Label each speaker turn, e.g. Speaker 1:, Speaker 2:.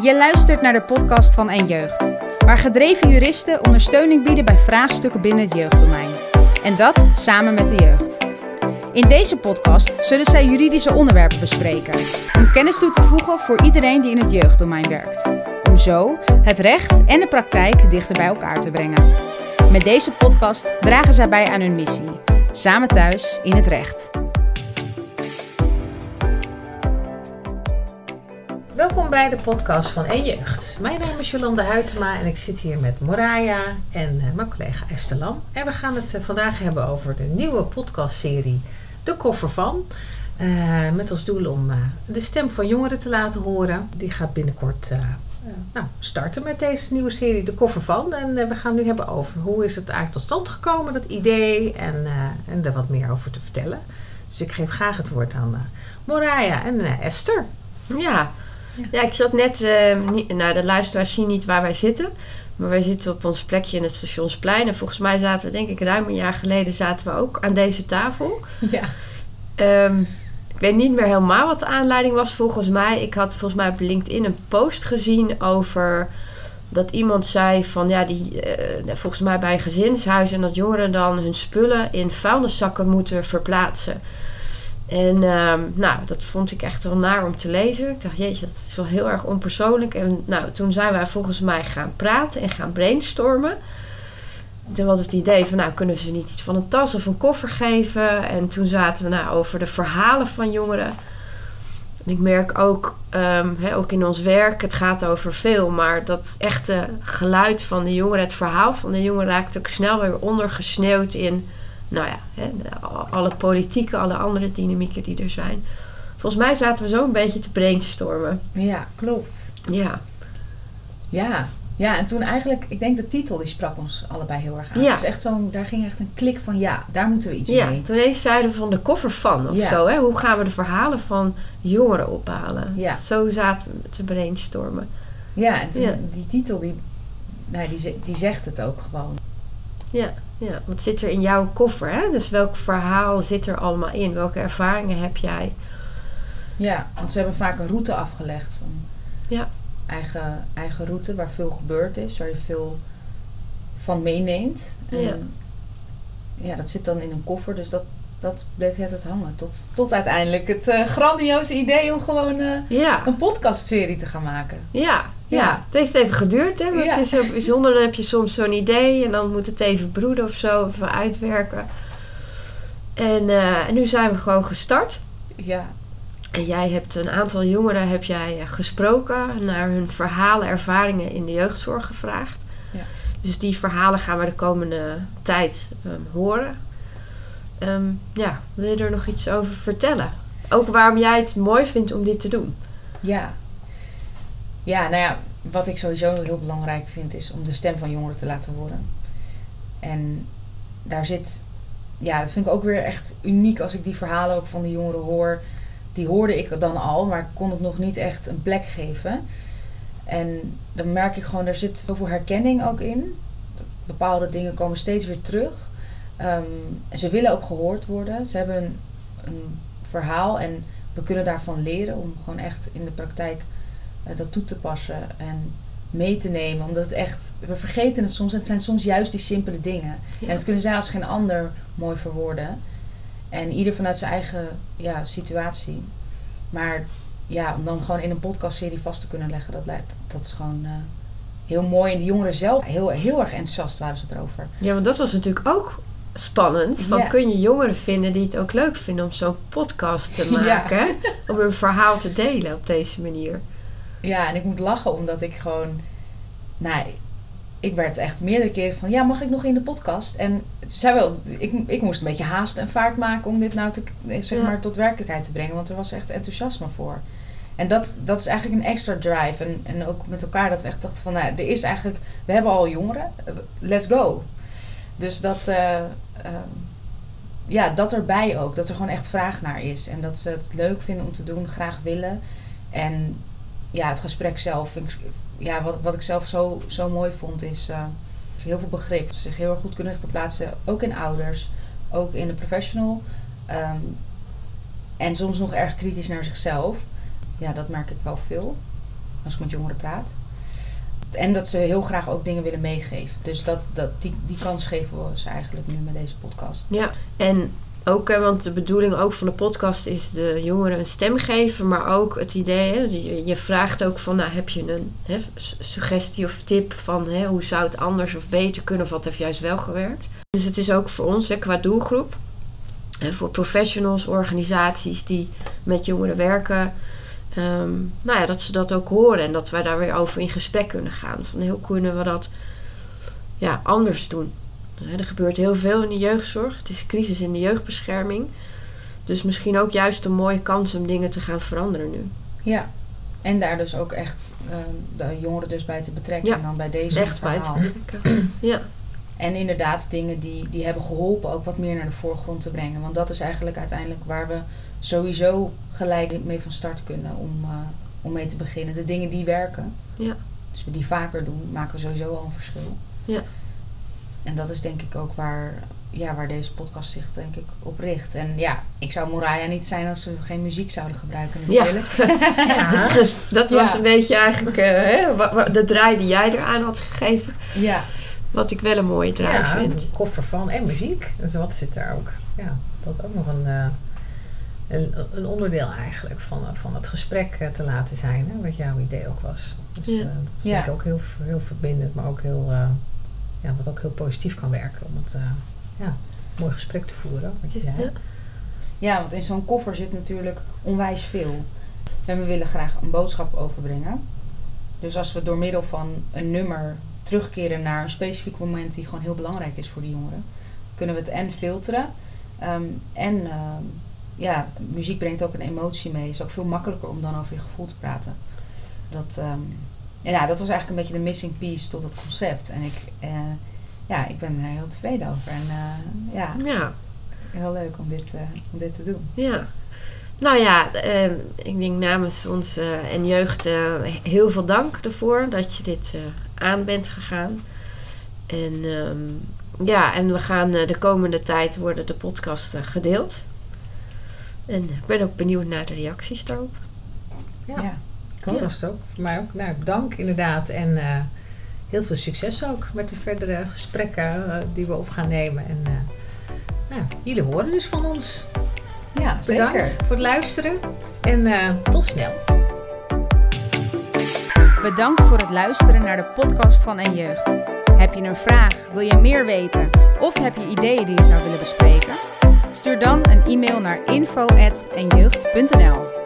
Speaker 1: Je luistert naar de podcast van En Jeugd, waar gedreven juristen ondersteuning bieden bij vraagstukken binnen het jeugddomein. En dat samen met de jeugd. In deze podcast zullen zij juridische onderwerpen bespreken, om kennis toe te voegen voor iedereen die in het jeugddomein werkt. Om zo het recht en de praktijk dichter bij elkaar te brengen. Met deze podcast dragen zij bij aan hun missie, samen thuis in het recht.
Speaker 2: Welkom bij de podcast van En Jeugd. Mijn naam is Jolanda Huytema en ik zit hier met Moraya en eh, mijn collega Esther Lam. En we gaan het eh, vandaag hebben over de nieuwe podcastserie De Koffer van. Eh, met als doel om de stem van jongeren te laten horen. Die gaat binnenkort nou, starten met deze nieuwe serie De Koffer van. En we gaan nu hebben over hoe is het eigenlijk tot stand gekomen, dat idee. En, en er wat meer over te vertellen. Dus ik geef graag het woord aan Moraya en Esther.
Speaker 3: Ja. Ja, ik zat net, eh, niet, nou de luisteraars zien niet waar wij zitten. Maar wij zitten op ons plekje in het stationsplein. En volgens mij zaten we, denk ik, ruim een jaar geleden zaten we ook aan deze tafel.
Speaker 2: Ja.
Speaker 3: Ehm, ik weet niet meer helemaal wat de aanleiding was volgens mij. Ik had volgens mij op LinkedIn een post gezien over dat iemand zei van ja, die, eh, volgens mij bij een gezinshuis en dat jongeren dan hun spullen in vuilniszakken moeten verplaatsen. En ehm, nou, dat vond ik echt wel naar om te lezen. Ik dacht, jeetje, dat is wel heel erg onpersoonlijk. En nou, toen zijn wij volgens mij gaan praten en gaan brainstormen. Toen was het idee van, nou, kunnen ze niet iets van een tas of een koffer geven? En toen zaten we nou over de verhalen van jongeren. En ik merk ook, ehm, ook in ons werk, het gaat over veel, maar dat echte geluid van de jongeren, het verhaal van de jongeren raakt ook snel weer ondergesneeuwd in, nou ja, hè, alle politieke, alle andere dynamieken die er zijn. Volgens mij zaten we zo een beetje te brainstormen.
Speaker 4: Ja, klopt.
Speaker 3: Ja,
Speaker 4: Ja. Ja, en toen eigenlijk, ik denk de titel die sprak ons allebei heel erg aan.
Speaker 3: Ja.
Speaker 4: Is echt zo'n, daar ging echt een klik van ja, daar moeten we iets
Speaker 3: ja.
Speaker 4: mee.
Speaker 3: toen eens zeiden we van de koffer van of
Speaker 4: Ja.
Speaker 3: zo. Hè? Hoe gaan we de verhalen van jongeren ophalen?
Speaker 4: Ja.
Speaker 3: Zo zaten we te brainstormen.
Speaker 4: Ja, en toen, die titel die, nou, die zegt het ook gewoon.
Speaker 3: Ja, ja, wat zit er in jouw koffer? Hè? Dus welk verhaal zit er allemaal in? Welke ervaringen heb jij?
Speaker 4: Ja, want ze hebben vaak een route afgelegd. Een
Speaker 3: Ja.
Speaker 4: Eigen, eigen route waar veel gebeurd is, waar je veel van meeneemt. En
Speaker 3: Ja.
Speaker 4: ja, dat zit dan in een koffer, dus dat, dat bleef het hangen. Tot, tot uiteindelijk het eh, grandioze idee om gewoon eh,
Speaker 3: Ja,
Speaker 4: een podcastserie te gaan maken.
Speaker 3: ja, ja. Het heeft even geduurd, hè? Maar
Speaker 4: Ja.
Speaker 3: het is ook bijzonder. Dan heb je soms zo'n idee en dan moet het even broeden of zo, even uitwerken. En, eh, en nu zijn we gewoon gestart.
Speaker 4: Ja,
Speaker 3: En jij hebt een aantal jongeren heb jij eh, gesproken, naar hun verhalen, ervaringen in de jeugdzorg gevraagd.
Speaker 4: Ja.
Speaker 3: Dus die verhalen gaan we de komende tijd ehm, horen. Ehm, ja, wil je er nog iets over vertellen? Ook waarom jij het mooi vindt om dit te doen.
Speaker 4: ja. Ja, nou ja, wat ik sowieso heel belangrijk vind is om de stem van jongeren te laten horen. En daar zit, ja, dat vind ik ook weer echt uniek als ik die verhalen ook van de jongeren hoor. Die hoorde ik dan al, maar kon het nog niet echt een plek geven. En dan merk ik gewoon, er zit zoveel herkenning ook in. Bepaalde dingen komen steeds weer terug. Ehm, ze willen ook gehoord worden. Ze hebben een, een verhaal en we kunnen daarvan leren om gewoon echt in de praktijk dat toe te passen en mee te nemen. Omdat het echt, we vergeten het soms. Het zijn soms juist die simpele dingen.
Speaker 3: Ja.
Speaker 4: En dat kunnen zij als geen ander mooi verwoorden. En ieder vanuit zijn eigen ja, situatie. Maar ja, om dan gewoon in een podcastserie vast te kunnen leggen, dat, lijkt, dat is gewoon eh, heel mooi. En de jongeren zelf, heel, heel erg enthousiast waren ze erover.
Speaker 3: Ja, want dat was natuurlijk ook spannend. Van,
Speaker 4: Ja.
Speaker 3: Kun je jongeren vinden die het ook leuk vinden om zo'n podcast te
Speaker 4: Ja.
Speaker 3: maken? Om hun verhaal te delen op deze manier.
Speaker 4: Ja, en ik moet lachen omdat ik gewoon. Nou, ik werd echt meerdere keren van: ja, mag ik nog in de podcast? En zei wel, ik, ik moest een beetje haasten en vaart maken om dit nou te, zeg
Speaker 3: Ja.
Speaker 4: maar, tot werkelijkheid te brengen, want er was echt enthousiasme voor. En dat, dat is eigenlijk een extra drive. En, en ook met elkaar dat we echt dachten van, nou, er is eigenlijk, we hebben al jongeren, let's go. Dus dat, eh, ehm, ja, dat erbij ook, dat er gewoon echt vraag naar is. En dat ze het leuk vinden om te doen, graag willen. En ja, het gesprek zelf, ik- ja, wat, wat ik zelf zo, zo mooi vond, is eh, heel veel begrip. Zich heel erg goed kunnen verplaatsen, ook in ouders, ook in de professional. Ehm, en soms nog erg kritisch naar zichzelf. Ja, dat merk ik wel veel. als ik met jongeren praat. En dat ze heel graag ook dingen willen meegeven. Dus dat, dat, die, die kans geven we ze eigenlijk nu met deze podcast.
Speaker 3: Ja, en ook, hè, want de bedoeling ook van de podcast is de jongeren een stem geven, maar ook het idee, je, vraagt ook van, nou, heb je een hè, suggestie of tip van hè, hoe zou het anders of beter kunnen of wat heeft juist wel gewerkt. Dus het is ook voor ons qua doelgroep, voor professionals, organisaties die met jongeren werken, ehm, nou ja, dat ze dat ook horen en dat wij daar weer over in gesprek kunnen gaan. Van hoe kunnen we dat ja, anders doen? Hè, Er gebeurt heel veel in de jeugdzorg. Het is een crisis in de jeugdbescherming. Dus misschien ook juist een mooie kans om dingen te gaan veranderen nu.
Speaker 4: Ja. En daar dus ook echt eh, de jongeren dus bij te betrekken.
Speaker 3: Ja,
Speaker 4: En dan bij deze
Speaker 3: Echt bij te betrekken. Ja,
Speaker 4: En inderdaad dingen die, die hebben geholpen ook wat meer naar de voorgrond te brengen. Want dat is eigenlijk uiteindelijk waar we sowieso gelijk mee van start kunnen om, eh, om mee te beginnen. De dingen die werken.
Speaker 3: Ja.
Speaker 4: Dus we die vaker doen, maken sowieso al een verschil.
Speaker 3: Ja.
Speaker 4: En dat is denk ik ook waar, ja, waar deze podcast zich denk ik op richt. En ja, ik zou Moraya niet zijn als we geen muziek zouden gebruiken natuurlijk.
Speaker 2: Ja,
Speaker 3: dat was
Speaker 4: Ja.
Speaker 3: een beetje eigenlijk eh, de draai die jij eraan had gegeven.
Speaker 4: Ja.
Speaker 3: Wat ik wel een mooie draai
Speaker 2: ja,
Speaker 3: vind.
Speaker 2: een koffer van en muziek. Dus wat zit daar ook? Ja, dat ook nog een, eh, een, een onderdeel eigenlijk van, eh, van het gesprek te laten zijn. Hè, wat jouw idee ook was. Dus
Speaker 3: Ja.
Speaker 2: dat vind
Speaker 4: Ja.
Speaker 2: ik ook heel, heel verbindend, maar ook heel, ja, wat ook heel positief kan werken. Om het, eh, ja, mooi gesprek te voeren, wat je zei.
Speaker 3: Ja.
Speaker 4: Want in zo'n koffer zit natuurlijk onwijs veel. En we willen graag een boodschap overbrengen. Dus als we door middel van een nummer terugkeren naar een specifiek moment die gewoon heel belangrijk is voor de jongeren, kunnen we het en filteren. ehm, en ehm, ja, muziek brengt ook een emotie mee. is ook veel makkelijker om dan over je gevoel te praten. Dat, ehm, ja, dat was eigenlijk een beetje de missing piece tot het concept. En ik, eh, ja, ik ben er heel tevreden over. En eh, ja,
Speaker 3: Ja,
Speaker 4: heel leuk om dit, eh, om dit te doen.
Speaker 3: ja. Nou ja, ik denk namens ons eh, en jeugd eh, heel veel dank ervoor dat je dit eh, aan bent gegaan. En ehm, ja, en we gaan de komende tijd worden de podcast gedeeld. En ik ben ook benieuwd naar de reacties daarop.
Speaker 2: Ja.
Speaker 4: ja.
Speaker 2: Ik hoop het ook. Voor mij ook. Nou, dank inderdaad. En eh, heel veel succes ook met de verdere gesprekken eh, die we op gaan nemen. En eh, nou, jullie horen dus van ons.
Speaker 4: Ja,
Speaker 2: Bedankt
Speaker 4: zeker.
Speaker 2: voor het luisteren. En eh, tot snel.
Speaker 1: Bedankt voor het luisteren naar de podcast van En Jeugd. Heb je een vraag, wil je meer weten of heb je ideeën die je zou willen bespreken? Stuur dan een e-mail naar info.enjeugd.nl